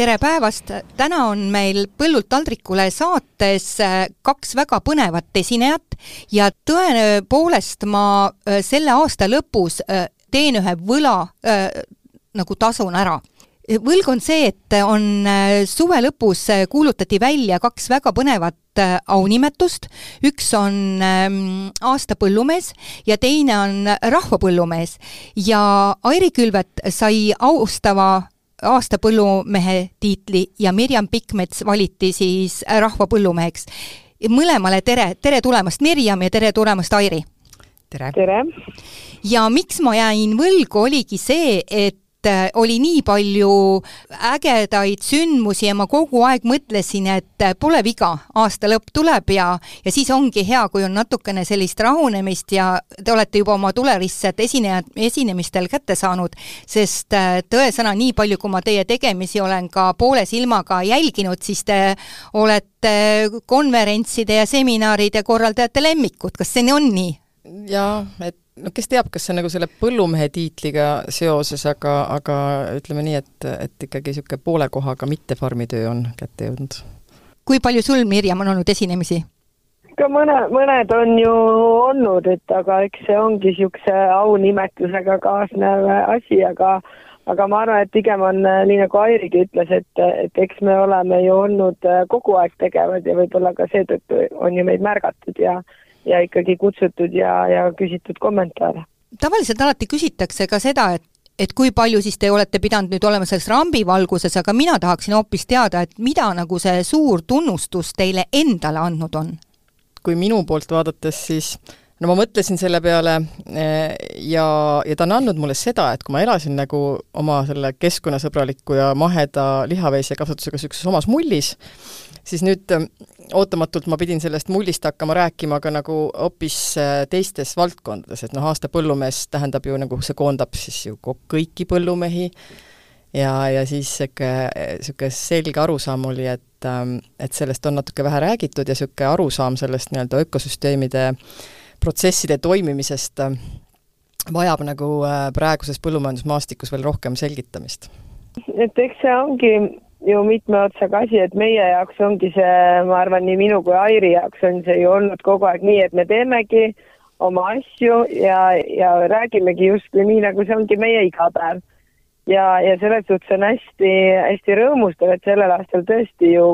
tere päevast, täna on meil Põllult taldrikule saates äh, kaks väga põnevat esinejat ja tõepoolest ma äh, selle aasta lõpus äh, teen ühe võla nagu tasun ära. Võlg on see, et on suve lõpus kuulutati välja kaks väga põnevat aunimetust, üks on ähm, aasta põllumees ja teine on rahvapõllumees. Ja Airi Külvet sai austava aasta põllumehe tiitli ja Mirjam Pikkmets valiti siis rahva põllumeheks. mõlemale tere, tere tulemast, Mirjam ja tere tulemast, Airi! tere, tere.! ja miks ma jäin võlgu, oligi see, et Äh, oli nii palju ägedaid sündmusi ja ma kogu aeg mõtlesin, et äh, pole viga, aasta lõpp tuleb ja, ja siis ongi hea, kui on natukene sellist rahunemist ja te olete juba oma tuleristsed esinejad, esinemistel kätte saanud, sest äh, tõesõna, nii palju, kui ma teie tegemisi olen ka poole silmaga jälginud, siis te olete konverentside ja seminaride korraldajate lemmikud, kas see on nii? jaa, et no kes teab, kas see on nagu selle põllumehe tiitliga seoses, aga, aga ütleme nii, et, et ikkagi niisugune poole kohaga mitte farmitöö on kätte jõudnud. kui palju sul, Mirjam, on olnud esinemisi? ka mõne, mõned on ju olnud, et aga eks see ongi niisuguse aunimetusega kaasnev asi, aga aga ma arvan, et pigem on nii, nagu Airigi ütles, et, et eks me oleme ju olnud kogu aeg tegevad ja võib-olla ka seetõttu on ju meid märgatud ja ja ikkagi kutsutud ja, ja küsitud kommentaare. tavaliselt alati küsitakse ka seda, et et kui palju siis te olete pidanud nüüd olema selles rambivalguses, aga mina tahaksin hoopis teada, et mida nagu see suur tunnustus teile endale andnud on? kui minu poolt vaadates, siis no ma mõtlesin selle peale eh, ja, ja ta on andnud mulle seda, et kui ma elasin nagu oma selle keskkonnasõbraliku ja maheda lihaveisekasvatusega niisuguses omas mullis, siis nüüd ähm, ootamatult ma pidin sellest mullist hakkama rääkima ka nagu hoopis äh, teistes valdkondades, et noh, aasta põllumees tähendab ju nagu, see koondab siis ju kõiki põllumehi. Ja, ja siis niisugune, niisugune selge arusaam oli, et, et sellest on natuke vähe räägitud ja niisugune arusaam sellest nii-öelda ökosüsteemide protsesside toimimisest äh, vajab nagu äh, praeguses põllumajandusmaastikus veel rohkem selgitamist. et eks see ongi ju mitme otsaga asi, et meie jaoks ongi see, ma arvan, nii minu kui Airi jaoks on see ju olnud kogu aeg nii, et me teemegi oma asju ja, ja räägimegi justkui nii, nagu see ongi meie igapäev. ja, ja selles suhtes on hästi-hästi rõõmustav, et sellel aastal tõesti ju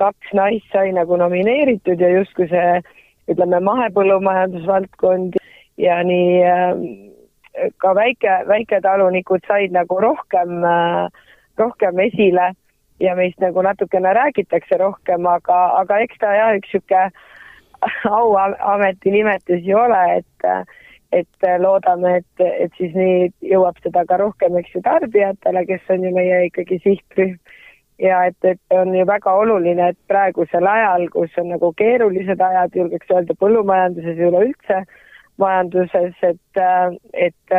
kaks naist sai nagu nomineeritud ja justkui see ütleme, mahepõllumajandusvaldkond ja nii äh, ka väike, väiketalunikud said nagu rohkem äh, rohkem esile ja meist nagu natukene räägitakse rohkem, aga, aga eks ta jah, üks niisugune auameti nimetus ju ole, et et loodame, et, et siis nii jõuab seda ka rohkem, eks ju, tarbijatele, kes on ju meie ikkagi sihtrühm. Ja et, et on ju väga oluline, et praegusel ajal, kus on nagu keerulised ajad, julgeks öelda põllumajanduses ja üleüldse majanduses, et, et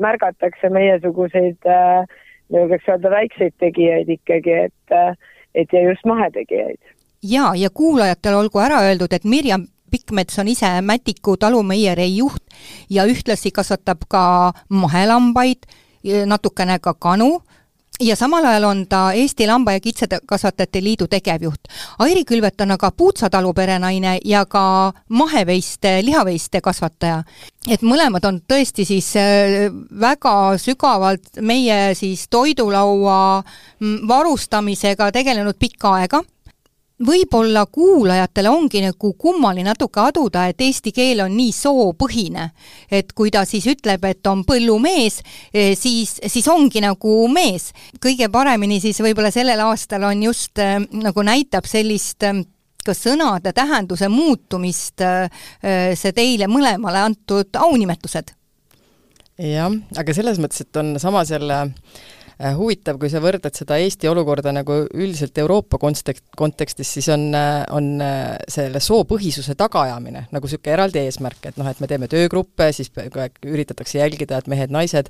märgatakse meiesuguseid äh, julgeks öelda väikseid tegijaid ikkagi, et, et ja just mahetegijaid. jaa, ja kuulajatele olgu ära öeldud, et Mirjam Pikkmets on ise Mätiku talumeieri juht ja ühtlasi kasvatab ka mahelambaid, natukene ka kanu ja samal ajal on ta Eesti Lamba- ja Kitsekasvatajate Liidu tegevjuht. Airi Külvet on aga Puutsa talu perenaine ja ka maheveiste, lihaveiste kasvataja. et mõlemad on tõesti siis äh, väga sügavalt meie siis toidulaua mm, varustamisega tegelenud pikka aega võib-olla kuulajatele ongi nagu kummaline natuke aduda, et eesti keel on nii soopõhine. et kui ta siis ütleb, et on põllumees, eh, siis, siis ongi nagu mees. kõige paremini siis võib-olla sellel aastal on just äh, nagu näitab sellist äh, ka sõnade tähenduse muutumist see teile mõlemale antud aunimetused. jah, aga selles mõttes, et on samas jälle huvitav, kui sa võrdled seda Eesti olukorda nagu üldiselt Euroopa kontekst, kontekstis, siis on, äh, on äh, selle soopõhisuse tagaajamine nagu niisugune eraldi eesmärk, et noh, et me teeme töögruppe, siis üritatakse jälgida, et mehed-naised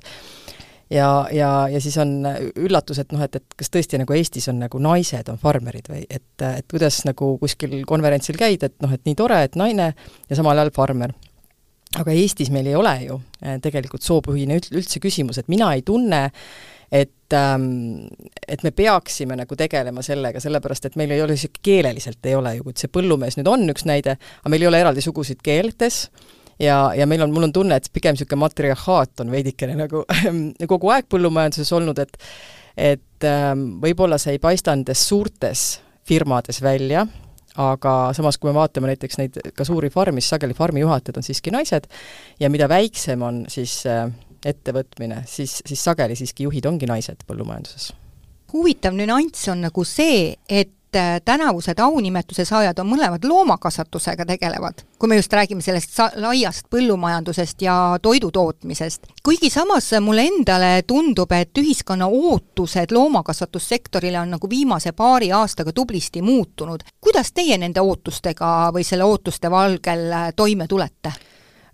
ja, ja, ja siis on üllatus, et noh, et, et kas tõesti nagu Eestis on nagu naised on farmerid või et, et kuidas nagu kuskil konverentsil käid, et noh, et nii tore, et naine ja samal ajal farmer. Aga Eestis meil ei ole ju tegelikult soopõhine üldse küsimus, et mina ei tunne ähm, et me peaksime nagu tegelema sellega, sellepärast et meil ei ole keeleliselt ei ole ju, kui see põllumees nüüd on üks näide, aga meil ei ole eraldi sugusid keeltes, ja, ja meil on, mul on tunne, et pigem niisugune matriarhaat on veidikene nagu kogu aeg põllumajanduses olnud, et et ähm, võib-olla see ei paista nendes suurtes firmades välja, aga samas, kui me vaatame näiteks neid ka suuri farme, siis sageli farmijuhatajad on siiski naised ja mida väiksem on siis äh, ettevõtmine, siis, siis sageli siiski juhid ongi naised põllumajanduses. huvitav nüanss on nagu see, et äh, tänavused aunimetuse saajad on mõlemad loomakasvatusega tegelevad, kui me just räägime sellest laiast põllumajandusest ja toidutootmisest. kuigi samas mulle endale tundub, et ühiskonna ootused loomakasvatussektorile on nagu viimase paari aastaga tublisti muutunud. kuidas teie nende ootustega või selle ootuste valgel äh, toime tulete?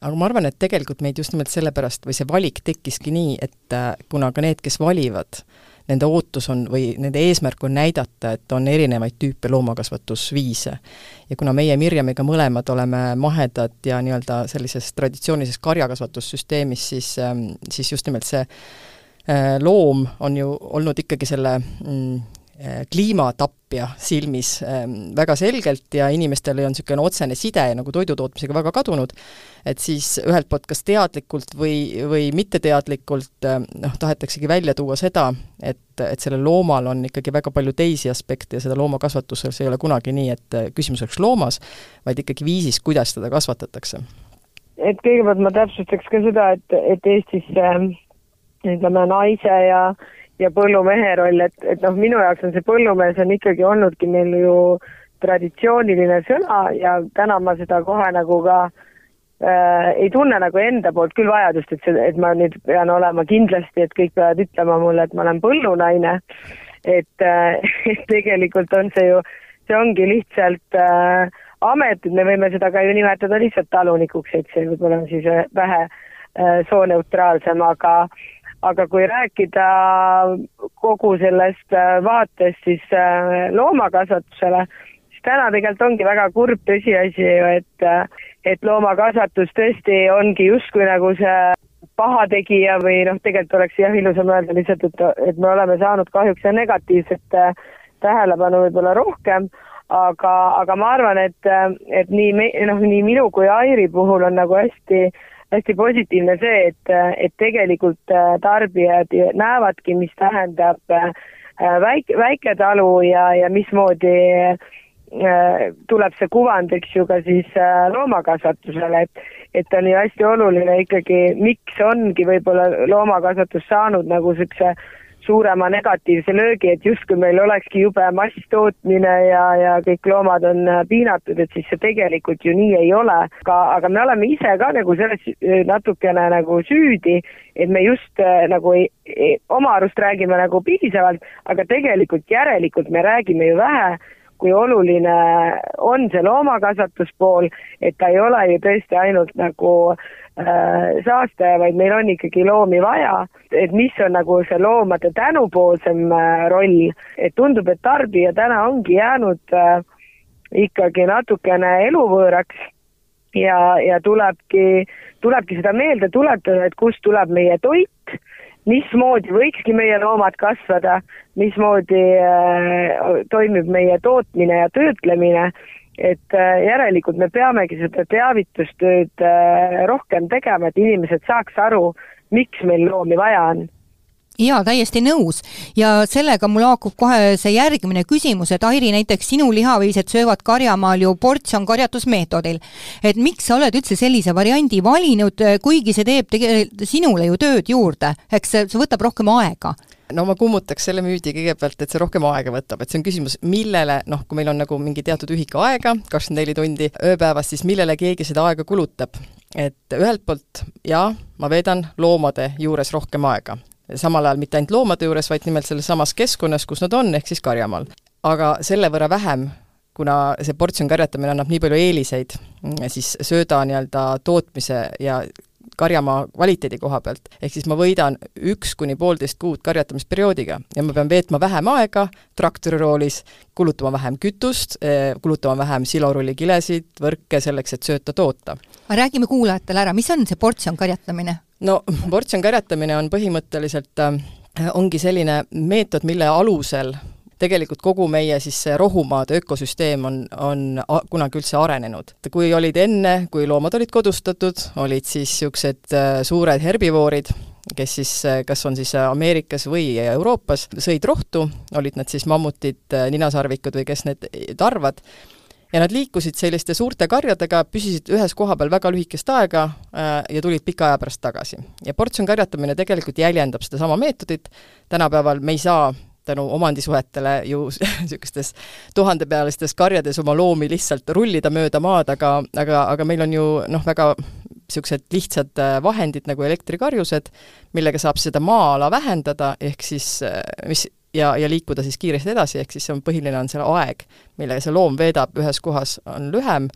Aga ma arvan, et tegelikult meid just nimelt sellepärast või see valik tekkiski nii, et äh, kuna ka need, kes valivad, nende ootus on või nende eesmärk on näidata, et on erinevaid tüüpe loomakasvatusviise. ja kuna meie Mirjamiga mõlemad oleme mahedad ja nii-öelda sellises traditsioonilises karjakasvatussüsteemis, siis, ähm, siis just nimelt see äh, loom on ju olnud ikkagi selle mm, kliimatapja silmis ähm, väga selgelt ja inimestel on niisugune otsene side nagu toidutootmisega väga kadunud, et siis ühelt poolt kas teadlikult või, või mitteteadlikult ähm, noh, tahetaksegi välja tuua seda, et, et sellel loomal on ikkagi väga palju teisi aspekte ja seda loomakasvatuses ei ole kunagi nii, et äh, küsimus oleks loomas, vaid ikkagi viisis, kuidas teda kasvatatakse. et kõigepealt ma täpsustaks ka seda, et, et Eestis äh, ütleme, naise ja äh, ja põllumehe roll, et, et noh, minu jaoks on see põllumees on ikkagi olnudki meil ju traditsiooniline sõna ja täna ma seda kohe nagu ka äh, ei tunne nagu enda poolt küll vajadust, et see, et ma nüüd pean olema kindlasti, et kõik peavad ütlema mulle, et ma olen põllunaine. et äh,, et tegelikult on see ju, see ongi lihtsalt äh, amet, et me võime seda ka ju nimetada lihtsalt talunikuks, et see võib-olla on siis äh, vähe äh, sooneutraalsem, aga aga kui rääkida kogu sellest äh, vaatest siis äh, loomakasvatusele, siis täna tegelikult ongi väga kurb tõsiasi ju, et, äh, et loomakasvatus tõesti ongi justkui nagu see pahategija või noh, tegelikult oleks jah, ilusam öelda lihtsalt, et, et me oleme saanud kahjuks negatiivset tähelepanu võib-olla rohkem, aga, aga ma arvan, et, et nii me, noh, nii minu kui Airi puhul on nagu hästi äh, hästi positiivne see, et, et tegelikult äh, tarbijad näevadki, mis tähendab äh, väike, väiketalu ja, ja mismoodi äh, tuleb see kuvand, eks ju, ka siis loomakasvatusele, et et on ju hästi oluline ikkagi, miks ongi võib-olla loomakasvatus saanud nagu niisuguse suurema negatiivse löögi, et justkui meil olekski jube masstootmine ja, ja kõik loomad on äh, piinatud, et siis see tegelikult ju nii ei ole. aga, aga me oleme ise ka nagu selles äh, natukene nagu süüdi, et me just äh, nagu ei, ei, oma arust räägime nagu piisavalt, aga tegelikult järelikult me räägime ju vähe kui oluline on see loomakasvatuspool, et ta ei ole ju tõesti ainult nagu äh, saastaja, vaid meil on ikkagi loomi vaja, et mis on nagu see loomade tänupoolsem äh, roll, et tundub, et tarbija täna ongi jäänud äh, ikkagi natukene eluvõõraks ja, ja tulebki, tulebki seda meelde tuletada, et kust tuleb meie toit mismoodi võikski meie loomad kasvada, mismoodi äh, toimib meie tootmine ja töötlemine, et äh, järelikult me peamegi seda teavitustööd äh, rohkem tegema, et inimesed saaks aru, miks meil loomi vaja on jaa, täiesti nõus. ja sellega mul haakub kohe see järgmine küsimus, et Airi, näiteks sinu lihaveised söövad karjamaal ju portsjon-karjatusmeetodil. et miks sa oled üldse sellise variandi valinud, kuigi see teeb tegelikult sinule ju tööd juurde, eks see, see võtab rohkem aega? no ma kummutaks selle müüdi kõigepealt, et see rohkem aega võtab, et see on küsimus, millele noh, kui meil on nagu mingi teatud ühik aega, kakskümmend neli tundi ööpäevas, siis millele keegi seda aega kulutab. et ühelt poolt jaa, ma veedan loomade juures rohkem aega samal ajal mitte ainult loomade juures, vaid nimelt selles samas keskkonnas, kus nad on, ehk siis karjamaal. aga selle võrra vähem, kuna see portsjonikarjatamine annab nii palju eeliseid, siis sööda nii-öelda tootmise ja karjamaa kvaliteedi koha pealt, ehk siis ma võidan üks kuni poolteist kuud karjatamisperioodiga ja ma pean veetma vähem aega traktoriroolis, kulutama vähem kütust, eh, kulutama vähem silorullikilesid, võrke selleks, et sööta toota. aga räägime kuulajatele ära, mis on see portsjon karjatamine? no portsjon karjatamine on põhimõtteliselt äh, ongi selline meetod, mille alusel tegelikult kogu meie siis see rohumaade ökosüsteem on, on kunagi üldse arenenud. kui olid enne, kui loomad olid kodustatud, olid siis niisugused äh, suured herbivoorid, kes siis, äh, kas on siis Ameerikas või Euroopas, sõid rohtu, olid nad siis mammutid, äh, ninasarvikud või kes need tarvad, ja nad liikusid selliste suurte karjadega, püsisid ühes koha peal väga lühikest aega ja tulid pika aja pärast tagasi. ja portsjonkarjatamine tegelikult jäljendab sedasama meetodit, tänapäeval me ei saa tänu omandisuhetele ju niisugustes tuhandepealistes karjades oma loomi lihtsalt rullida mööda maad, aga, aga, aga meil on ju noh, väga niisugused lihtsad äh, vahendid nagu elektrikarjused, millega saab seda maa-ala vähendada, ehk siis äh, mis ja, ja liikuda siis kiiresti edasi, ehk siis see on, põhiline on selle aeg, millega see loom veedab ühes kohas, on lühem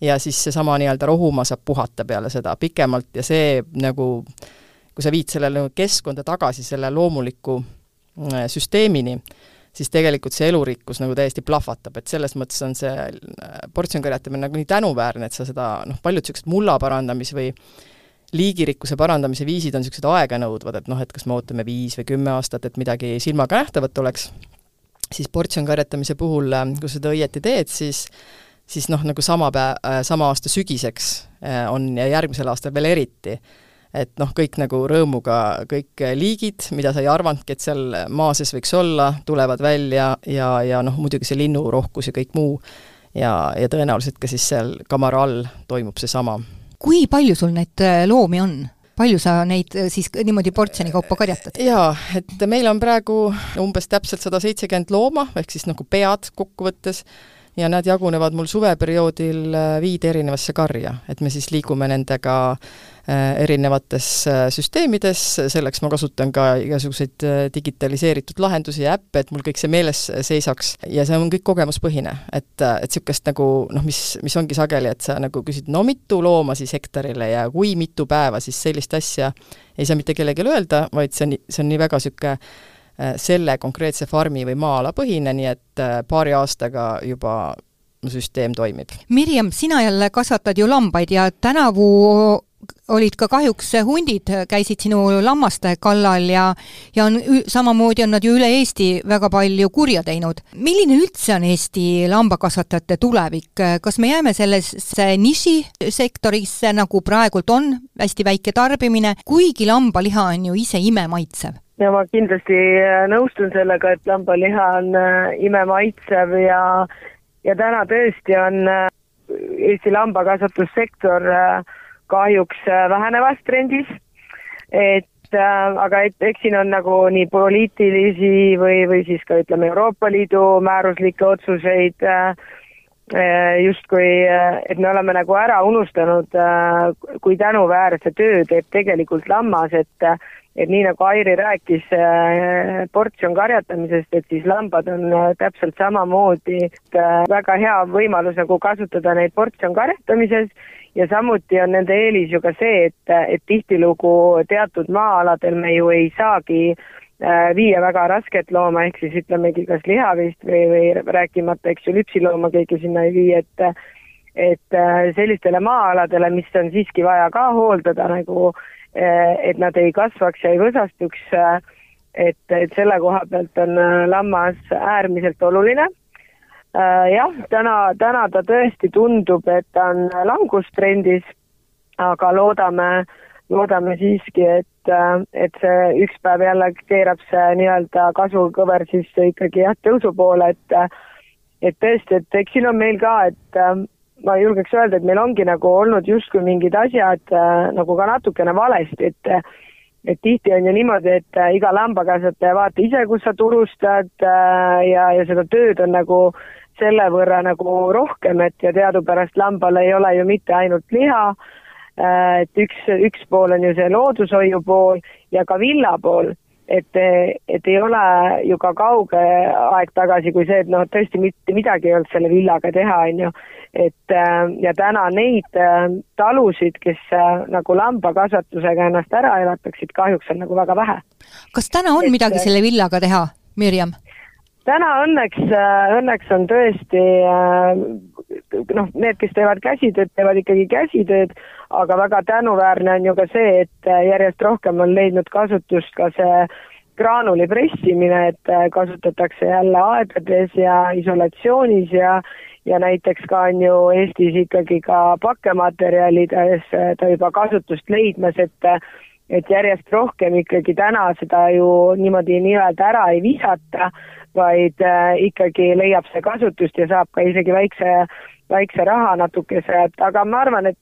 ja siis seesama nii-öelda rohumaa saab puhata peale seda pikemalt ja see nagu, kui sa viid sellele keskkonda tagasi, selle loomuliku süsteemini, siis tegelikult see elurikkus nagu täiesti plahvatab, et selles mõttes on see äh, portsjonikarjatamine nagu nii tänuväärne, et sa seda noh, paljud niisugused mulla parandamis- või liigirikkuse parandamise viisid on niisugused aeganõudvad, et noh, et kas me ootame viis või kümme aastat, et midagi silmaga nähtavat oleks, siis portsjonikarjatamise puhul, äh, kui sa seda õieti teed, siis siis noh, nagu sama päev, sama aasta sügiseks on ja järgmisel aastal veel eriti et noh, kõik nagu rõõmuga, kõik liigid, mida sa ei arvanudki, et seal maa sees võiks olla, tulevad välja ja, ja noh, muidugi see linnurohkus ja kõik muu, ja, ja tõenäoliselt ka siis seal kamara all toimub seesama. kui palju sul neid äh, loomi on? palju sa neid äh, siis niimoodi portsjoni kaupa karjatad? jaa, et meil on praegu umbes täpselt sada seitsekümmend looma, ehk siis nagu pead kokkuvõttes, ja nad jagunevad mul suveperioodil äh, viide erinevasse karja, et me siis liigume nendega erinevates äh, süsteemides, selleks ma kasutan ka igasuguseid digitaliseeritud lahendusi ja äppe, et mul kõik see meeles seisaks. Ja see on kõik kogemuspõhine, et, et niisugust nagu noh, mis, mis ongi sageli, et sa nagu küsid, no mitu looma siis hektarile ja kui mitu päeva, siis sellist asja ei saa mitte kellelegi öelda, vaid see on, see on nii väga niisugune Äh, selle konkreetse farmi või maa-ala põhine, nii et äh, paari aastaga juba süsteem toimib. Mirjam, sina jälle kasvatad ju lambaid ja tänavu olid ka kahjuks hundid, käisid sinu lammaste kallal ja ja on, samamoodi on nad ju üle Eesti väga palju kurja teinud. milline üldse on Eesti lambakasvatajate tulevik, kas me jääme sellesse nišisektorisse, nagu praegult on, hästi väike tarbimine, kuigi lambaliha on ju ise imemaitsev? ja ma kindlasti äh, nõustun sellega, et lambaliha on äh, imemaitsev ja, ja täna tõesti on äh, Eesti lambakasvatussektor kahjuks vähenevas trendis. et aga et eks siin on nagu nii poliitilisi või, või siis ka ütleme, Euroopa Liidu määruslikke otsuseid justkui, et me oleme nagu ära unustanud, kui tänuväärse töö teeb tegelikult lammas, et et nii nagu Airi rääkis äh, portsjon karjatamisest, et siis lambad on äh, täpselt samamoodi äh, väga hea võimalus nagu kasutada neid portsjon karjatamises ja samuti on nende eelis ju ka see, et, et tihtilugu teatud maa-aladel me ju ei saagi viia väga rasket looma, ehk siis ütlemegi kas lihavist või, või rääkimata, eks ju, lüpsilooma keegi sinna ei vii, et et sellistele maa-aladele, mis on siiski vaja ka hooldada nagu Eh, et nad ei kasvaks ja ei võsastuks, et, et selle koha pealt on lammas äärmiselt oluline. Jah, täna, täna ta tõesti tundub, et ta on langustrendis, aga loodame, loodame siiski, et, et see üks päev jälle keerab see nii-öelda kasvukõver siis ikkagi jah, tõusu poole, et et tõesti, et eks siin on meil ka, et ma julgeks öelda, et meil ongi nagu olnud justkui mingid asjad äh, nagu ka natukene valesti, et et tihti on ju niimoodi, et äh, iga lambakasvataja vaata ise, kus sa turustad äh, ja, ja seda tööd on nagu selle võrra nagu rohkem, et ja teadupärast lambal ei ole ju mitte ainult liha äh,, et üks, üks pool on ju see loodushoiu pool ja ka villa pool et, et ei ole ju ka kauge aeg tagasi kui see, et noh, tõesti mitte midagi ei olnud selle villaga teha, on ju. et äh, ja täna neid äh, talusid, kes nagu lambakasvatusega ennast ära elataksid, kahjuks on nagu väga vähe. kas täna on et, midagi selle villaga teha, Mirjam? Täna õnneks, õnneks on tõesti noh, need, kes teevad käsitööd, teevad ikkagi käsitööd, aga väga tänuväärne on ju ka see, et järjest rohkem on leidnud kasutust ka see graanuli pressimine, et kasutatakse jälle aedades ja isolatsioonis ja ja näiteks ka on ju Eestis ikkagi ka pakkematerjalides ta juba kasutust leidmas, et et järjest rohkem ikkagi täna seda ju niimoodi nii-öelda ära ei visata, vaid äh, ikkagi leiab see kasutust ja saab ka isegi väikse, väikse raha natukese, et aga ma arvan, et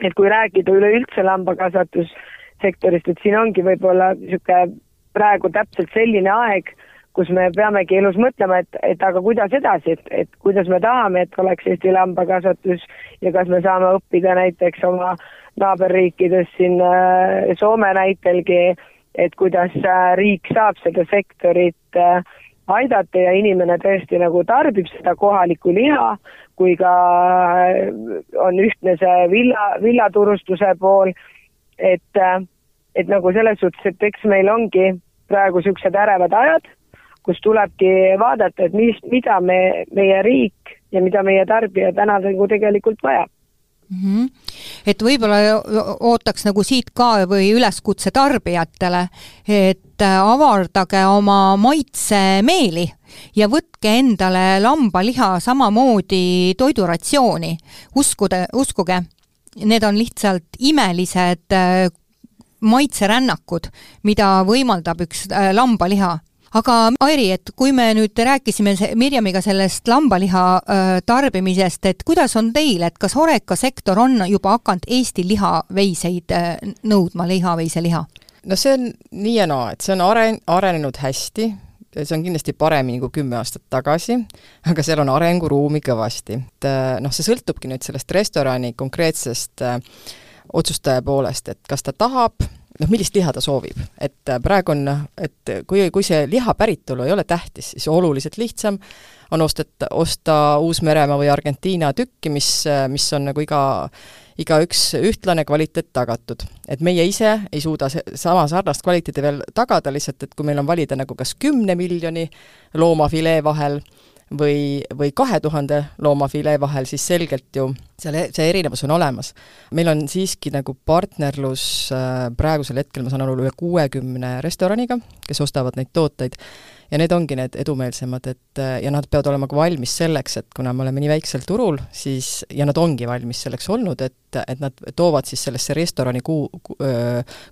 et kui rääkida üleüldse lambakasvatussektorist, et siin ongi võib-olla niisugune praegu täpselt selline aeg, kus me peamegi elus mõtlema, et, et aga kuidas edasi, et, et kuidas me tahame, et oleks Eesti lambakasvatus ja kas me saame õppida näiteks oma naaberriikides siin äh, Soome näitelgi, et kuidas äh, riik saab seda sektorit äh, aidata ja inimene tõesti nagu tarbib seda kohalikku liha, kui ka on ühtne see villa, villaturustuse pool, et, et nagu selles suhtes, et eks meil ongi praegu niisugused ärevad ajad, kus tulebki vaadata, et mis, mida me, meie riik ja mida meie tarbija täna nagu tegelikult vajab mm. -hmm. Et võib-olla ootaks nagu siit ka või üleskutse tarbijatele, et avardage oma maitsemeeli ja võtke endale lambaliha samamoodi toiduratsiooni. uskude, uskuge, need on lihtsalt imelised äh, maitserännakud, mida võimaldab üks äh, lambaliha aga Airi, et kui me nüüd rääkisime Mirjamiga sellest lambaliha tarbimisest, et kuidas on teil, et kas Horeca sektor on juba hakanud Eesti lihaveiseid nõudma, lihaveiseliha? no see on nii ja naa, et see on aren-, arenenud hästi, see on kindlasti paremini kui kümme aastat tagasi, aga seal on arenguruumi kõvasti. et noh, see sõltubki nüüd sellest restorani konkreetsest äh, otsustaja poolest, et kas ta tahab noh, millist liha ta soovib. et äh, praegu on, et kui, kui see liha päritolu ei ole tähtis, siis oluliselt lihtsam on ostet, osta Uus-Meremaa või Argentiina tükki, mis, mis on nagu iga, igaüks ühtlane kvaliteet tagatud. et meie ise ei suuda sama sarnast kvaliteedi veel tagada, lihtsalt et kui meil on valida nagu kas kümne miljoni loomafilee vahel või, või kahe tuhande loomafilee vahel, siis selgelt ju seal see erinevus on olemas. meil on siiski nagu partnerlus äh, praegusel hetkel, ma saan aru, üle kuuekümne restoraniga, kes ostavad neid tooteid ja need ongi need edumeelsemad, et äh, ja nad peavad olema ka valmis selleks, et kuna me oleme nii väiksel turul, siis, ja nad ongi valmis selleks olnud, et, et nad toovad siis sellesse restorani kuu,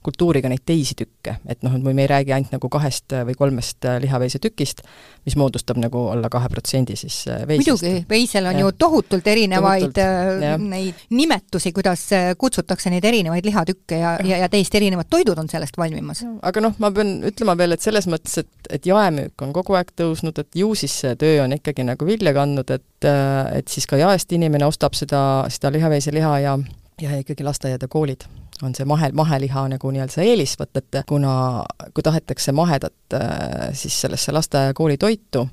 kultuuri ka neid teisi tükke. et noh, et me ei räägi ainult nagu kahest või kolmest lihaveisetükist, mis moodustab nagu alla kahe protsendi siis veisest. muidugi, veisel on ja. ju tohutult erinevaid tohutult, ja. neid nimetusi, kuidas kutsutakse neid erinevaid lihatükke ja, ja, ja täiesti erinevad toidud on sellest valmimas. aga noh, ma pean ütlema veel, et selles mõttes, et, et jaemüük müük on kogu aeg tõusnud, et ju siis see töö on ikkagi nagu vilja kandnud, et et siis ka jaest inimene ostab seda, seda lihaveiseliha ja ja ikkagi lasteaiad ja koolid on see mahe, maheliha nagu nii-öelda see eelis, vot et kuna, kui tahetakse mahedat siis sellesse lasteaia kooli toitu,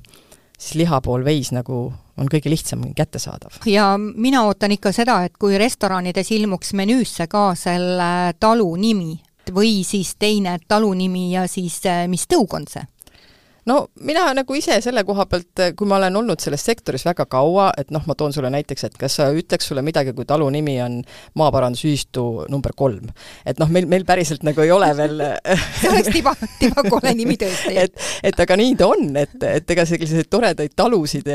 siis liha pool veis nagu on kõige lihtsam kättesaadav. ja mina ootan ikka seda, et kui restoranides ilmuks menüüsse ka selle talu nimi või siis teine talu nimi ja siis mis tõug on see no mina nagu ise selle koha pealt, kui ma olen olnud selles sektoris väga kaua, et noh, ma toon sulle näiteks, et kas sa ütleks sulle midagi, kui talu nimi on maaparandusühistu number kolm. et noh, meil, meil päriselt nagu ei ole veel see oleks tiba, tibakole nimi tõesti. et, et aga nii ta on, et, et ega selliseid toredaid talusid,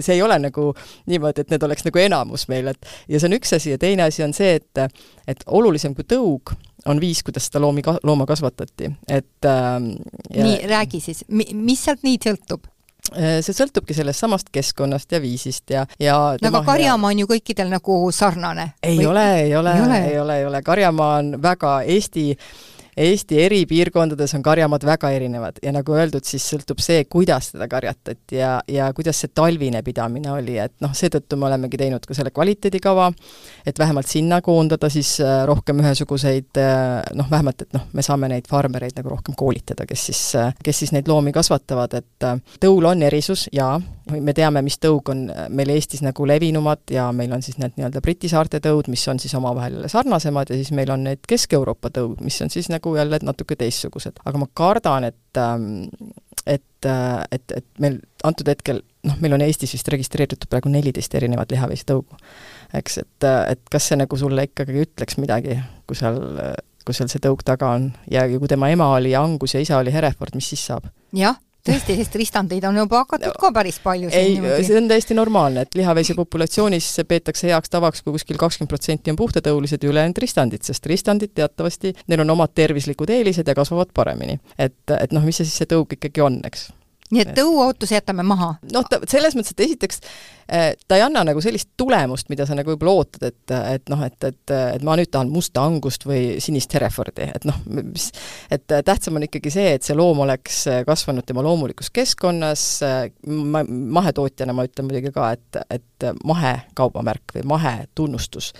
see ei ole nagu niimoodi, et need oleks nagu enamus meil, et ja see on üks asi ja teine asi on see, et et olulisem kui tõug on viis, kuidas seda loomi, looma kasvatati, et äh, nii, räägi siis, mis sealt nii sõltub? Äh, see sõltubki sellest samast keskkonnast ja viisist ja, ja no aga Karjamaa on ju kõikidel nagu sarnane? ei Või... ole, ei ole, ei ole, ei ole, ei ole, Karjamaa on väga Eesti Eesti eri piirkondades on karjamaad väga erinevad ja nagu öeldud, siis sõltub see, kuidas teda karjatati ja, ja kuidas see talvine pidamine oli, et noh, seetõttu me olemegi teinud ka selle kvaliteedikava, et vähemalt sinna koondada siis äh, rohkem ühesuguseid äh, noh, vähemalt et noh, me saame neid farmereid nagu rohkem koolitada, kes siis, äh, kes siis neid loomi kasvatavad, et tõul on erisus jaa, me teame, mis tõug on meil Eestis nagu levinumad ja meil on siis need nii-öelda Briti saarte tõud, mis on siis omavahel sarnasemad ja siis meil on need Kesk-Euroopa tõud, mis on siis nagu jälle natuke teistsugused. aga ma kardan, et ähm, et, äh, et, et meil antud hetkel noh, meil on Eestis vist registreeritud praegu neliteist erinevat lihaveistõugu. eks, et, äh, et kas see nagu sulle ikkagi ütleks midagi, kui seal, kui seal see tõug taga on ja, ja kui tema ema oli Angus ja isa oli Hereford, mis siis saab? jah tõesti, sest ristandeid on juba hakatud ka päris palju ei, see on täiesti normaalne, et lihaveise populatsioonis peetakse heaks tavaks, kui kuskil kakskümmend protsenti on puhtatõulised ja ülejäänud ristandid, sest ristandid teatavasti, neil on omad tervislikud eelised ja kasvavad paremini. et, et noh, mis see siis see tõug ikkagi on, eks nii et tõuootuse jätame maha? noh, ta selles mõttes, et esiteks eh, ta ei anna nagu sellist tulemust, mida sa nagu võib-olla ootad, et, et noh, et, et, et ma nüüd tahan musta angust või sinist Herefordi, et noh, mis et tähtsam on ikkagi see, et see loom oleks kasvanud tema loomulikus keskkonnas, ma, mahetootjana ma ütlen muidugi ka, et, et mahekaubamärk või mahetunnustus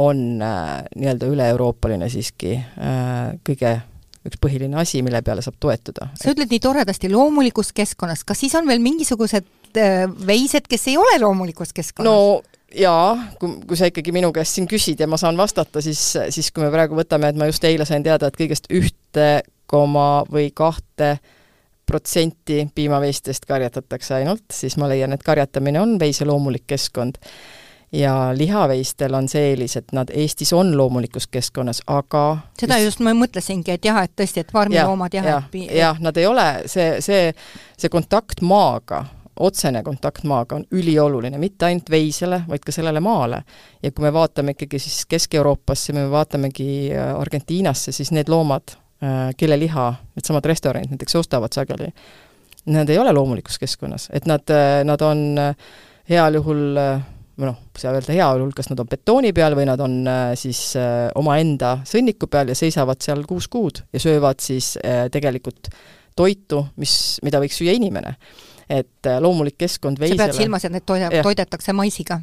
on äh, nii-öelda üle-euroopaline siiski äh, kõige üks põhiline asi, mille peale saab toetuda. sa ütled nii toredasti loomulikus keskkonnas, kas siis on veel mingisugused äh, veised, kes ei ole loomulikus keskkonnas? no jaa, kui, kui sa ikkagi minu käest siin küsid ja ma saan vastata, siis, siis kui me praegu võtame, et ma just eile sain teada, et kõigest ühte koma või kahte protsenti piimaveistest karjatatakse ainult, siis ma leian, et karjatamine on veise loomulik keskkond ja lihaveistel on see eelis, et nad Eestis on loomulikus keskkonnas, aga seda just, just ma mõtlesingi, et jah, et tõesti, et farmiloomad jah, jah, jah, jah, nad ei ole, see, see, see kontakt maaga, otsene kontakt maaga on ülioluline, mitte ainult veisele, vaid ka sellele maale. ja kui me vaatame ikkagi siis Kesk-Euroopasse, me vaatamegi äh, Argentiinasse, siis need loomad, äh, kelle liha needsamad restoranid näiteks ostavad sageli, nad ei ole loomulikus keskkonnas, et nad, äh, nad on heal juhul või noh, saa öelda heaolu hulk, kas nad on betooni peal või nad on äh, siis äh, omaenda sõnniku peal ja seisavad seal kuus kuud ja söövad siis äh, tegelikult toitu, mis, mida võiks süüa inimene. et loomulik keskkond veisele sa pead silmas, et need toida-, toidetakse maisiga?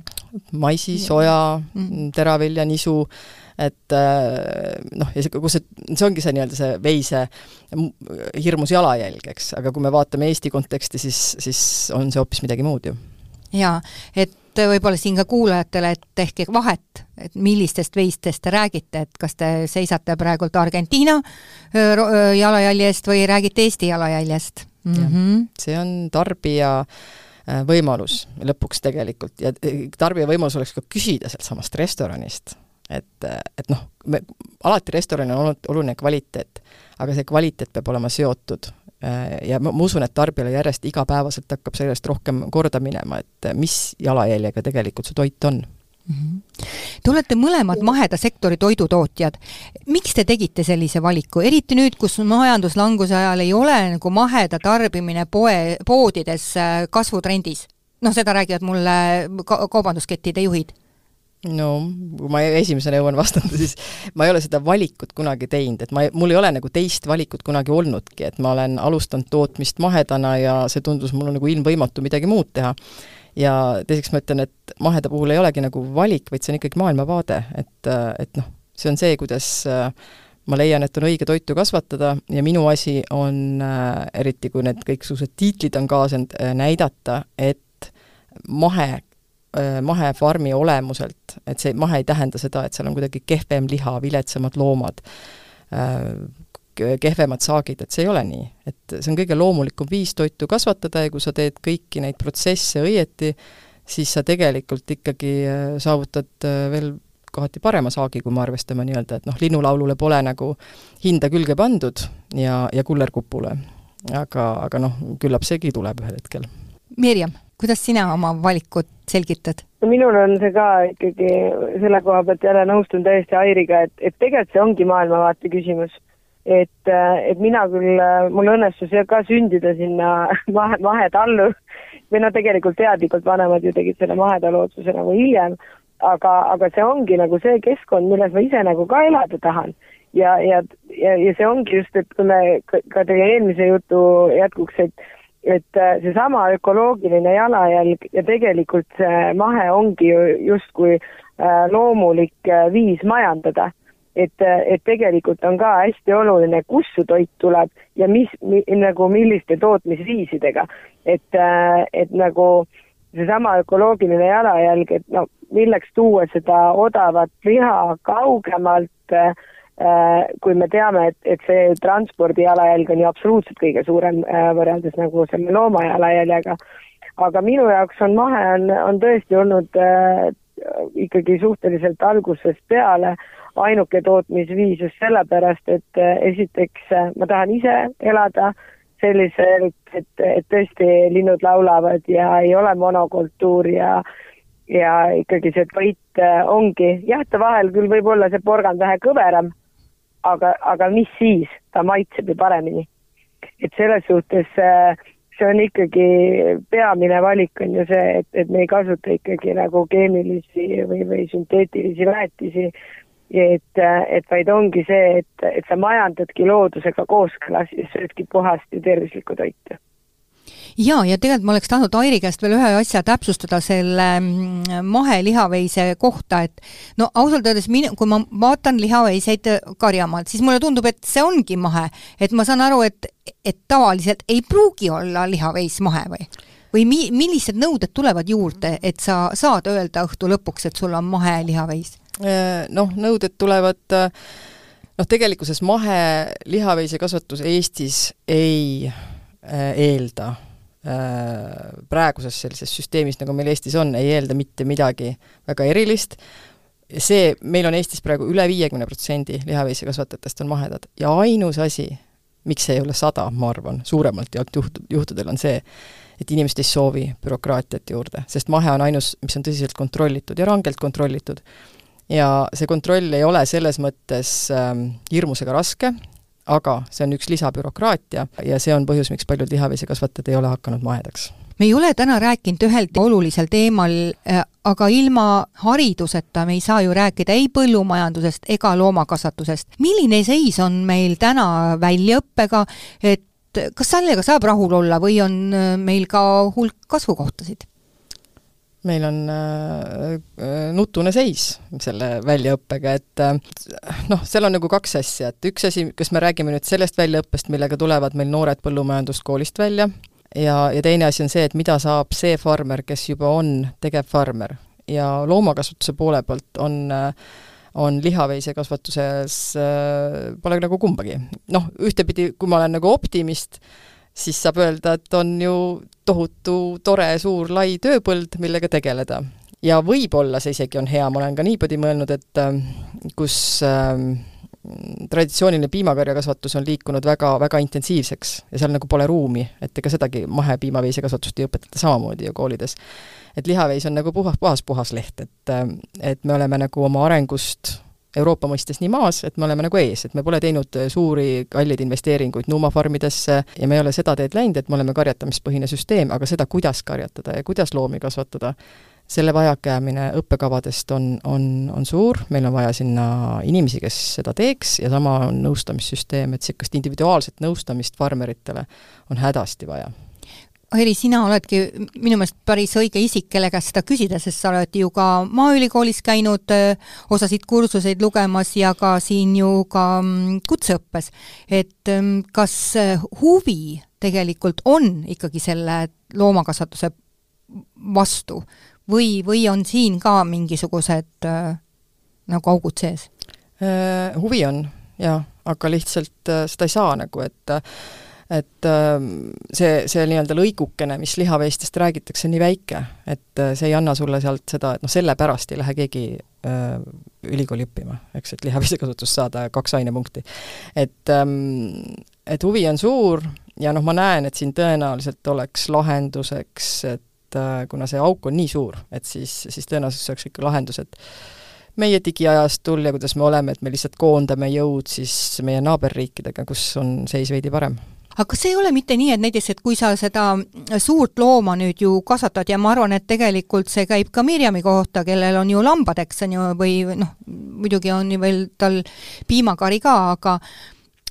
maisi, soja mm., teravilja, nisu, et noh, ja see, kus see, see ongi see nii-öelda see veise hirmus jalajälg, eks, aga kui me vaatame Eesti konteksti, siis, siis on see hoopis midagi muud ju. jaa, et et võib-olla siin ka kuulajatele, et tehke vahet, et millistest veistest te räägite, et kas te seisate praegult Argentiina jalajälje eest või räägite Eesti jalajäljest mm? -hmm. see on tarbija võimalus lõpuks tegelikult ja tarbija võimalus oleks ka küsida sealtsamast restoranist, et, et noh, me, alati restoranil on olnud oluline kvaliteet, aga see kvaliteet peab olema seotud Äh, ja ma, ma usun, et tarbijale järjest igapäevaselt hakkab sellest rohkem korda minema, et mis jalajäljega tegelikult see toit on mm. -hmm. Te olete mõlemad maheda sektori toidutootjad. miks te tegite sellise valiku, eriti nüüd, kus majanduslanguse ajal ei ole nagu maheda tarbimine poe, poodides äh, kasvutrendis? noh, seda räägivad mulle ka kaubanduskettide juhid no kui ma esimesena jõuan vastata, siis ma ei ole seda valikut kunagi teinud, et ma, mul ei ole nagu teist valikut kunagi olnudki, et ma olen alustanud tootmist mahedana ja see tundus mulle nagu ilmvõimatu midagi muud teha. ja teiseks ma ütlen, et maheda puhul ei olegi nagu valik, vaid see on ikkagi maailmavaade, et, et noh, see on see, kuidas ma leian, et on õige toitu kasvatada ja minu asi on, eriti kui need kõiksugused tiitlid on kaasanud, näidata, et mahe Äh, mahefarmi olemuselt, et see mahe ei tähenda seda, et seal on kuidagi kehvem liha, viletsamad loomad, äh, kehvemad saagid, et see ei ole nii. et see on kõige loomulikum viis toitu kasvatada ja kui sa teed kõiki neid protsesse õieti, siis sa tegelikult ikkagi äh, saavutad veel kohati parema saagi, kui me arvestame nii-öelda, et noh, linnulaulule pole nagu hinda külge pandud ja, ja kullerkupule. aga, aga noh, küllap seegi tuleb ühel hetkel. Mirjam kuidas sina oma valikut selgitad? no minul on see ka ikkagi selle koha pealt jälle nõustun täiesti Airiga, et, et tegelikult see ongi maailmavaate küsimus. et, et mina küll, mul õnnestus ka sündida sinna mahe, mahetallu või no tegelikult teadlikult vanemad ju tegid selle mahetalu otsuse nagu hiljem, aga, aga see ongi nagu see keskkond, milles ma ise nagu ka elada tahan. ja, ja, ja, ja see ongi just, et kui me ka teie eelmise jutu jätkuks, et et äh, seesama ökoloogiline jalajälg ja tegelikult see mahe ongi ju justkui äh, loomulik äh, viis majandada. et, et tegelikult on ka hästi oluline, kust su toit tuleb ja mis mi,, nagu milliste tootmisviisidega. et, et nagu seesama ökoloogiline jalajälg, et no milleks tuua seda odavat liha kaugemalt äh, kui me teame, et, et see transpordi jalajälg on ju absoluutselt kõige suurem äh, võrreldes nagu selle looma jalajäljega. aga minu jaoks on mahe, on, on tõesti olnud äh, ikkagi suhteliselt algusest peale ainuke tootmisviis just sellepärast, et äh, esiteks äh, ma tahan ise elada selliselt, et, et tõesti linnud laulavad ja ei ole monokultuur ja ja ikkagi see toit ongi, jah, ta vahel küll võib olla see porgand vähe kõveram aga, aga mis siis, ta maitseb ju paremini. et selles suhtes äh, see on ikkagi peamine valik on ju see, et, et me ei kasuta ikkagi nagu keemilisi või, või sünteetilisi väetisi, et, et vaid ongi see, et, et sa majandadki loodusega kooskõlas ja söödki puhast ja tervislikku toitu jaa, ja tegelikult ma oleks tahtnud Airi käest veel ühe asja täpsustada selle mm, mahelihaveise kohta, et no ausalt öeldes minu, kui ma vaatan lihaveiseid karjamaalt, siis mulle tundub, et see ongi mahe. et ma saan aru, et, et tavaliselt ei pruugi olla lihaveis mahe või? või mi-, millised nõuded tulevad juurde, et sa saad öelda õhtu lõpuks, et sul on mahelihaveis? Äh, noh, nõuded tulevad noh, tegelikkuses mahelihaveise kasvatus Eestis ei äh, eelda Äh, praeguses sellises süsteemis, nagu meil Eestis on, ei eelda mitte midagi väga erilist, see, meil on Eestis praegu üle viiekümne protsendi lihaveisekasvatajatest on mahedad ja ainus asi, miks see ei ole sada, ma arvan, suuremalt jaolt juht-, juhtudel on see, et inimesed ei soovi bürokraatiat juurde, sest mahe on ainus, mis on tõsiselt kontrollitud ja rangelt kontrollitud. ja see kontroll ei ole selles mõttes ähm, hirmus ega raske, aga see on üks lisabürokraatia ja see on põhjus, miks paljud lihaveisekasvatajad ei ole hakanud mahedaks me ei ole täna rääkinud ühel olulisel teemal, äh, aga ilma hariduseta me ei saa ju rääkida ei põllumajandusest ega loomakasvatusest. milline seis on meil täna väljaõppega, et kas sellega saab rahul olla või on äh, meil ka hulk kasvukohtasid? Meil on äh, äh, nutune seis selle väljaõppega, et äh, noh, seal on nagu kaks asja, et üks asi, kas me räägime nüüd sellest väljaõppest, millega tulevad meil noored põllumajanduskoolist välja, ja, ja teine asi on see, et mida saab see farmer, kes juba on tegevfarmer. ja loomakasvatuse poole pealt on on lihaveisekasvatuses äh,, pole nagu kumbagi. noh, ühtepidi, kui ma olen nagu optimist, siis saab öelda, et on ju tohutu tore suur lai tööpõld, millega tegeleda. ja võib-olla see isegi on hea, ma olen ka niipidi mõelnud, et äh, kus äh, traditsiooniline piimakarjakasvatus on liikunud väga, väga intensiivseks ja seal nagu pole ruumi, et ega sedagi mahepiimaveisekasvatust ei õpetata samamoodi ju koolides. et lihaveis on nagu puhas, puhas, puhas leht, et, äh, et me oleme nagu oma arengust Euroopa mõistes nii maas, et me oleme nagu ees, et me pole teinud äh, suuri kalleid investeeringuid nuumafarmidesse ja me ei ole seda teed läinud, et me oleme karjatamispõhine süsteem, aga seda, kuidas karjatada ja kuidas loomi kasvatada, selle vajakajäämine õppekavadest on, on, on suur, meil on vaja sinna inimesi, kes seda teeks ja sama on nõustamissüsteem, et niisugust individuaalset nõustamist farmeritele on hädasti vaja Airi, sina oledki minu meelest päris õige isik, kelle käest seda küsida, sest sa oled ju ka Maaülikoolis käinud osasid kursuseid lugemas ja ka siin ju ka mm, kutseõppes. et kas huvi tegelikult on ikkagi selle loomakasvatuse vastu või, või on siin ka mingisugused äh, nagu augud sees äh,? Huvi on, jaa, aga lihtsalt äh, seda ei saa nagu, et et ähm, see, see nii-öelda lõigukene, mis lihaveistest räägitakse, nii väike, et äh, see ei anna sulle sealt seda, et noh, sellepärast ei lähe keegi äh, ülikooli õppima, eks, et lihaveisekasutust saada kaks ainepunkti. et ähm, et huvi on suur ja noh, ma näen, et siin tõenäoliselt oleks lahenduseks, et äh, kuna see auk on nii suur, et siis, siis tõenäoliselt oleks ikka lahendus, et meie digiajastul ja kuidas me oleme, et me lihtsalt koondame jõud siis meie naaberriikidega, kus on seis veidi parem aga kas ei ole mitte nii, et näiteks, et kui sa seda suurt looma nüüd ju kasvatad ja ma arvan, et tegelikult see käib ka Mirjami kohta, kellel on ju lambad, eks on ju, või noh, muidugi on ju veel tal piimakari ka, aga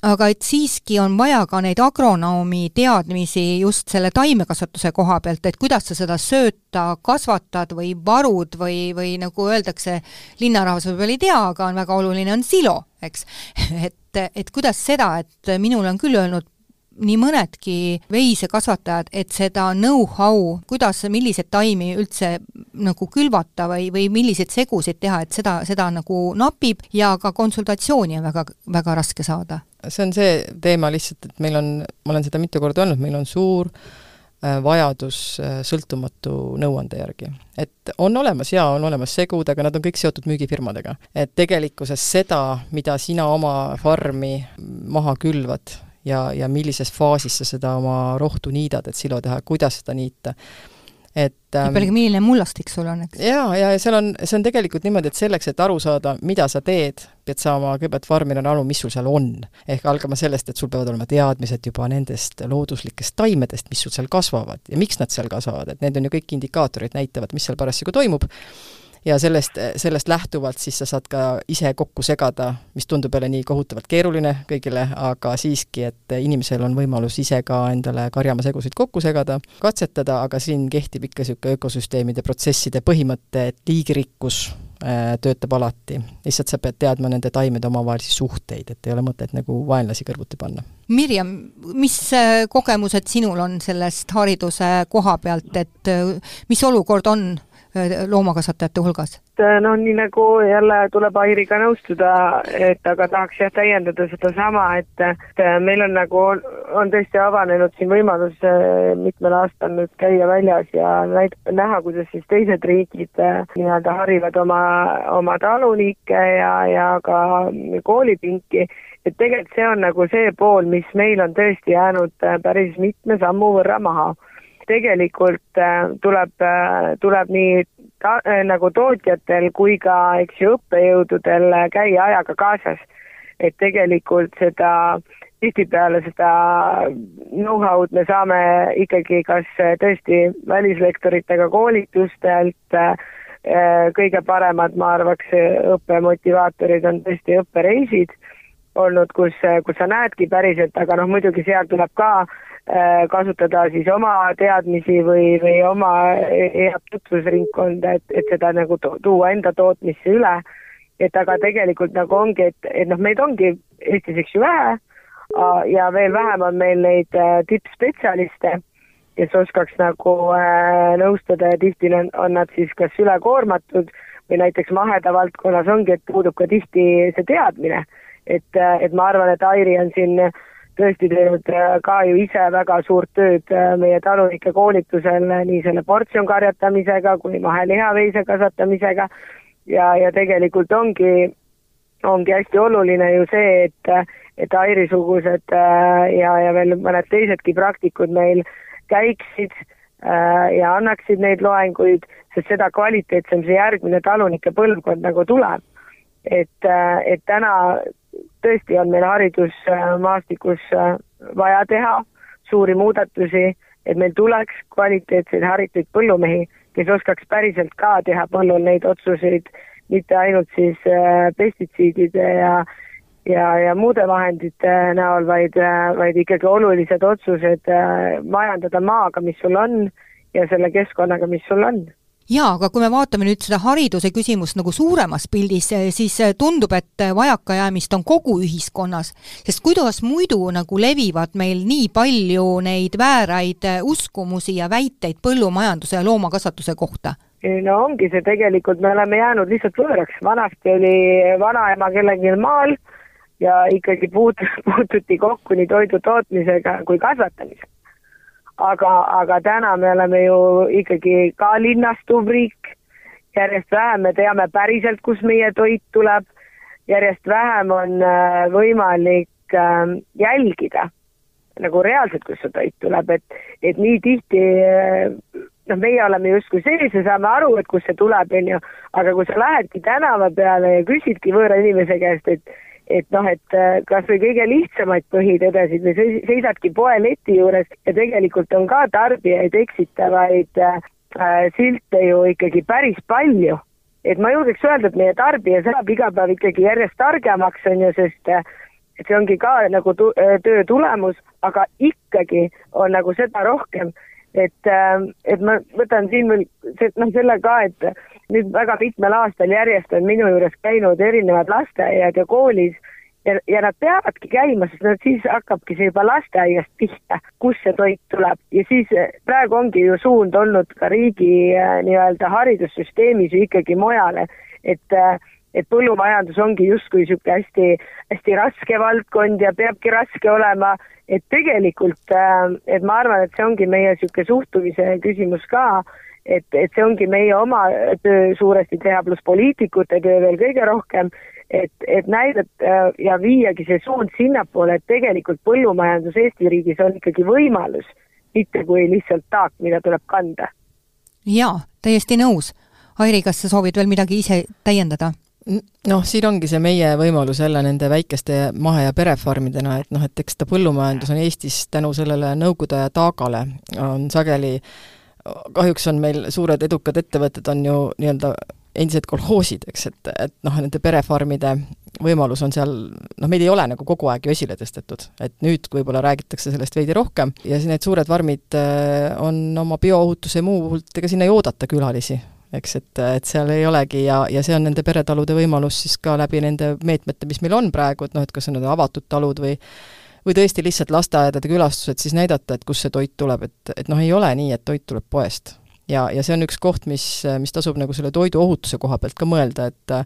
aga et siiski on vaja ka neid agronoomi teadmisi just selle taimekasvatuse koha pealt, et kuidas sa seda sööta kasvatad või varud või, või nagu öeldakse, linnarahvas võib-olla ei tea, aga on väga oluline, on silo, eks. et, et kuidas seda, et minule on küll öelnud nii mõnedki veisekasvatajad, et seda know-how, kuidas, milliseid taimi üldse nagu külvata või, või milliseid segusid teha, et seda, seda nagu napib ja ka konsultatsiooni on väga, väga raske saada. see on see teema lihtsalt, et meil on, ma olen seda mitu korda öelnud, meil on suur äh, vajadus äh, sõltumatu nõuande järgi. et on olemas jaa, on olemas segud, aga nad on kõik seotud müügifirmadega. et tegelikkuses seda, mida sina oma farmi maha külvad, ja, ja millises faasis sa seda oma rohtu niidad, et silo teha, kuidas seda niita. et ähm, pealegi, milline mullastik sul on, eks? jaa, ja, ja seal on, see on tegelikult niimoodi, et selleks, et aru saada, mida sa teed, pead saama kõigepealt farmil aru, mis sul seal on. ehk algama sellest, et sul peavad olema teadmised juba nendest looduslikest taimedest, mis sul seal kasvavad ja miks nad seal kasvavad, et need on ju kõik indikaatorid, näitavad, mis seal parasjagu toimub ja sellest, sellest lähtuvalt siis sa saad ka ise kokku segada, mis tundub jälle nii kohutavalt keeruline kõigile, aga siiski, et inimesel on võimalus ise ka endale karjamaasegusid kokku segada, katsetada, aga siin kehtib ikka niisugune ökosüsteemide protsesside põhimõte, et liigirikkus äh, töötab alati. lihtsalt sa pead teadma nende taimede omavahelisi suhteid, et ei ole mõtet nagu vaenlasi kõrvuti panna. Mirjam, mis äh, kogemused sinul on sellest hariduse koha pealt, et äh, mis olukord on loomakasvatajate hulgas? noh, nii nagu jälle tuleb Airiga nõustuda, et aga tahaks jah täiendada sedasama, et, et meil on nagu, on tõesti avanenud siin võimalus äh, mitmel aastal nüüd käia väljas ja näid-, näha, kuidas siis teised riigid äh, nii-öelda harivad oma, oma talunikke ja, ja ka koolipinki et tegelikult see on nagu see pool, mis meil on tõesti jäänud päris mitme sammu võrra maha tegelikult äh, tuleb, äh, tuleb nii ta, äh, nagu tootjatel kui ka, eks ju, õppejõududel käia ajaga kaasas. et tegelikult seda, tihtipeale seda know-how'd me saame ikkagi kas tõesti välislektoritega koolitustelt, kõige paremad, ma arvaks, õppemotivaatorid on tõesti õppereisid olnud, kus, kus sa näedki päriselt, aga noh, muidugi seal tuleb ka Äh, kasutada siis oma teadmisi või, või oma head tutvusringkonda, et, et seda nagu tuua enda tootmisse üle. et aga tegelikult nagu ongi, et, et noh, meid ongi Eestis, eks ju, vähe ja veel vähem on meil neid äh, tippspetsialiste, kes oskaks nagu äh, nõustada ja tihti on, on nad siis kas ülekoormatud või näiteks maheda valdkonnas ongi, et puudub ka tihti see teadmine. et, et ma arvan, et Airi on siin äh, tõesti teinud äh, ka ju ise väga suurt tööd äh, meie talunike koolitusel äh, nii selle portsjonkarjatamisega kui mahelihaveise kasvatamisega ja, ja tegelikult ongi, ongi hästi oluline ju see, et, et Airi-sugused ja, ja veel mõned teisedki praktikud meil käiksid ja annaksid neid loenguid, sest seda kvaliteetsem see järgmine talunike põlvkond nagu tuleb. et, et täna tõesti on meil haridusmaastikus äh, vaja teha suuri muudatusi, et meil tuleks kvaliteetseid haritud põllumehi, kes oskaks päriselt ka teha põllul neid otsuseid, mitte ainult siis äh, pestitsiidide ja ja, ja muude vahendite näol, vaid, äh, vaid ikkagi olulised otsused majandada maaga, mis sul on, ja selle keskkonnaga, mis sul on jaa, aga kui me vaatame nüüd seda hariduse küsimust nagu suuremas pildis, eh, siis eh, tundub, et vajakajäämist on kogu ühiskonnas, sest kuidas muidu nagu levivad meil nii palju neid vääraid eh, uskumusi ja väiteid põllumajanduse ja loomakasvatuse kohta? no ongi see tegelikult, me oleme jäänud lihtsalt võõraks, vanasti oli vanaema kellelgi maal ja ikkagi puut-, puututi kokku nii toidu tootmisega kui kasvatamisega aga, aga täna me oleme ju ikkagi ka linnastuv riik, järjest vähem me teame päriselt, kust meie toit tuleb, järjest vähem on äh, võimalik ähm, jälgida nagu reaalselt, kust see toit tuleb, et, et nii tihti äh, noh, meie oleme justkui sees ja saame aru, et kust see tuleb, on ju, aga kui sa lähedki tänava peale ja küsidki võõra inimese käest, et et noh, et äh, kas või kõige lihtsamaid põhitõdesid või seisadki poe leti juures ja tegelikult on ka tarbijaid eksitavaid äh, silte ju ikkagi päris palju. et ma julgeks öelda, et meie tarbija saab iga päev ikkagi järjest targemaks, on ju, sest äh, et see ongi ka nagu tu-, äh, töö tulemus, aga ikkagi on nagu seda rohkem, et, äh, et ma võtan siin veel noh, selle ka, et nüüd väga mitmel aastal järjest on minu juures käinud erinevad lasteaiad ja koolis ja, ja nad peavadki käima, sest nad siis hakkabki see juba lasteaiast pihta, kust see toit tuleb. Ja siis eh, praegu ongi ju suund olnud ka riigi eh, nii-öelda haridussüsteemis ju ikkagi mujale, et eh, et põllumajandus ongi justkui niisugune hästi, hästi raske valdkond ja peabki raske olema, et tegelikult, et ma arvan, et see ongi meie niisugune suhtumise küsimus ka, et, et see ongi meie oma töö suuresti teha, pluss poliitikute töö veel kõige rohkem, et, et näidata ja viiagi see suund sinnapoole, et tegelikult põllumajandus Eesti riigis on ikkagi võimalus, mitte kui lihtsalt taak, mida tuleb kanda. jaa, täiesti nõus. Airi, kas sa soovid veel midagi ise täiendada? noh, siin ongi see meie võimalus jälle nende väikeste mahe- ja perefarmidena, et noh, et eks ta põllumajandus on Eestis tänu sellele Nõukogude aja taagale, on sageli äh, kahjuks on meil suured edukad ettevõtted, on ju nii-öelda endised kolhoosid, eks, et, et noh, nende perefarmide võimalus on seal, noh, meid ei ole nagu kogu aeg ju esile tõstetud, et nüüd võib-olla räägitakse sellest veidi rohkem. Ja siis need suured farmid äh, on oma bioohutuse muu poolt, ega sinna ei oodata külalisi, eks, et, et seal ei olegi. Ja, ja see on nende peretalude võimalus siis ka läbi nende meetmete, mis meil on praegu, et noh, et kas on need avatud talud või või tõesti lihtsalt lasteaedade külastused, siis näidata, et kust see toit tuleb, et, et noh, ei ole nii, et toit tuleb poest. ja, ja see on üks koht, mis, mis tasub nagu selle toiduohutuse koha pealt ka mõelda, et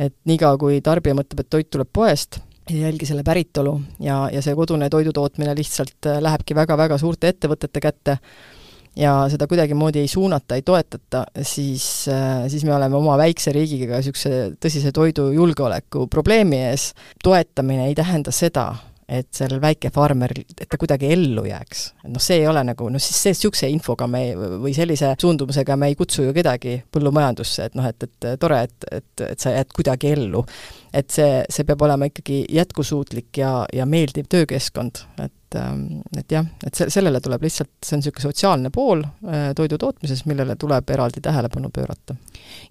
et niikaua, kui tarbija mõtleb, et toit tuleb poest, ei jälgi selle päritolu ja, ja see kodune toidutootmine lihtsalt lähebki väga-väga suurte ettevõtete kätte, ja seda kuidagimoodi ei suunata, ei toetata, siis, siis me oleme oma väikse riigiga niisuguse tõsise toidujulgeoleku probleemi ees. toetamine ei tähenda seda, et sellel väikefarmeril, et ta kuidagi ellu jääks. et noh, see ei ole nagu, noh siis see, niisuguse infoga me või sellise suundumusega me ei kutsu ju kedagi põllumajandusse, et noh, et, et tore, et, et, et sa jääd kuidagi ellu. et see, see peab olema ikkagi jätkusuutlik ja, ja meeldiv töökeskkond, et Ähm, et jah, et se-, sellele tuleb lihtsalt, see on niisugune sotsiaalne pool äh, toidu tootmises, millele tuleb eraldi tähelepanu pöörata.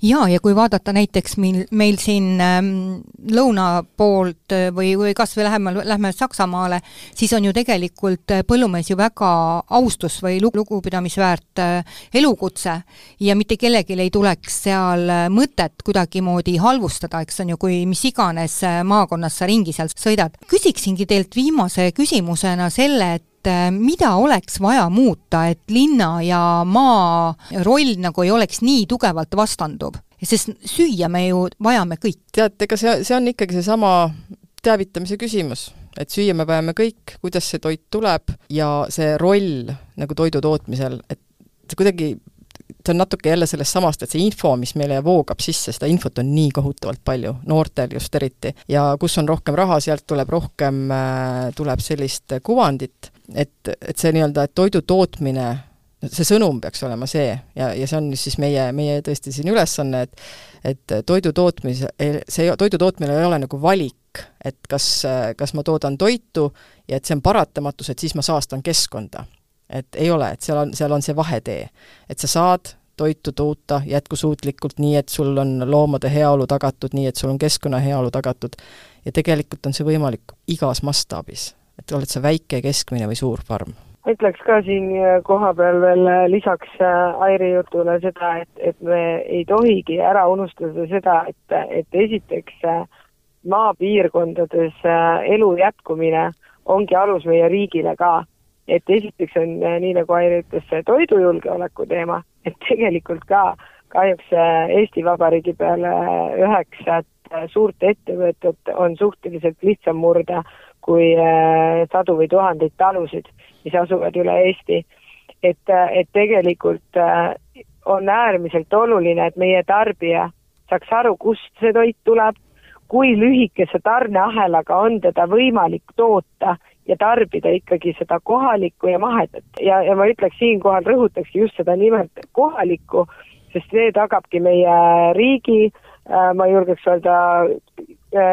jaa, ja kui vaadata näiteks meil, meil siin ähm, lõuna poolt äh, või, või kas või lähemal, lähme Saksamaale, siis on ju tegelikult äh, põllumees ju väga austus- või lugu, lugupidamisväärt äh, elukutse ja mitte kellelgi ei tuleks seal mõtet kuidagimoodi halvustada, eks on ju, kui mis iganes maakonnas sa ringi seal sõidad. küsiksingi teilt viimase küsimusena selle, et äh, mida oleks vaja muuta, et linna ja maa roll nagu ei oleks nii tugevalt vastanduv? sest süüa me ju vajame kõik. tead, ega see, see on ikkagi seesama teavitamise küsimus, et süüa me vajame kõik, kuidas see toit tuleb ja see roll nagu toidu tootmisel, et kuidagi see on natuke jälle sellest samast, et see info, mis meile voogab sisse, seda infot on nii kohutavalt palju, noortel just eriti, ja kus on rohkem raha, sealt tuleb rohkem, äh, tuleb sellist kuvandit, et, et see nii-öelda, et toidu tootmine, see sõnum peaks olema see. Ja, ja see on siis meie, meie tõesti siin ülesanne, et et toidu tootmise, see toidu tootmine ei ole nagu valik, et kas, kas ma toodan toitu ja et see on paratamatus, et siis ma saastan keskkonda et ei ole, et seal on, seal on see vahetee. et sa saad toitu toota jätkusuutlikult, nii et sul on loomade heaolu tagatud, nii et sul on keskkonna heaolu tagatud, ja tegelikult on see võimalik igas mastaabis. et oled sa väike, keskmine või suur farm. ütleks ka siin kohapeal veel lisaks äh, Airi jutule seda, et, et me ei tohigi ära unustada seda, et, et esiteks äh, maapiirkondades äh, elu jätkumine ongi alus meie riigile ka et esiteks on äh, nii, nagu Airi ütles, see toidujulgeoleku teema, et tegelikult ka kahjuks äh, Eesti Vabariigi peale üheksat äh, suurt ettevõtet on suhteliselt lihtsam murda kui sadu või tuhandeid talusid, mis asuvad üle Eesti. et, et tegelikult on äärmiselt oluline, et meie tarbija saaks aru, kust see toit tuleb, kui lühikese tarneahelaga on teda võimalik toota ja tarbida ikkagi seda kohalikku ja mahedat. ja, ja ma ütleks siinkohal, rõhutakski just seda nimelt kohalikku, sest see tagabki meie riigi ma julgeks öelda,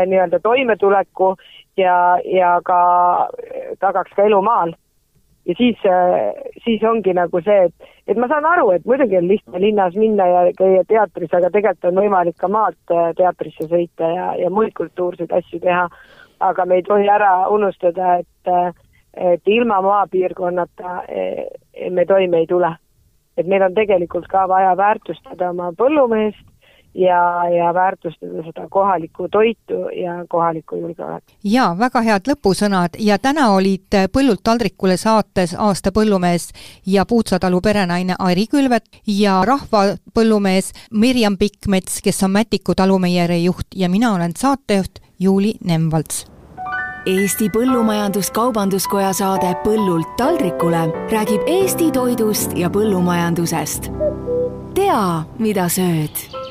nii-öelda toimetuleku ja, ja ka tagaks ka elu maal. ja siis, siis ongi nagu see, et, et ma saan aru, et muidugi on lihtne linnas minna ja käia teatris, aga tegelikult on võimalik ka maalt teatrisse sõita ja, ja muid kultuurseid asju teha. Aga me ei tohi ära unustada, et, et ilma maapiirkonnata e, me toime ei tule. et meil on tegelikult ka vaja väärtustada oma põllumeest ja, ja väärtustada seda kohalikku toitu ja kohalikku julgeolekut. jaa, väga head lõpusõnad ja täna olid Põllult taldrikule saates aasta põllumees ja Puutsatalu perenaine Airi Külvet ja rahvapõllumees Mirjam Pikkmets, kes on Mätiku talumeieri juht ja mina olen saatejuht Juuli Nemvalts Eesti Põllumajandus-Kaubanduskoja saade Põllult taldrikule räägib Eesti toidust ja põllumajandusest. tea, mida sööd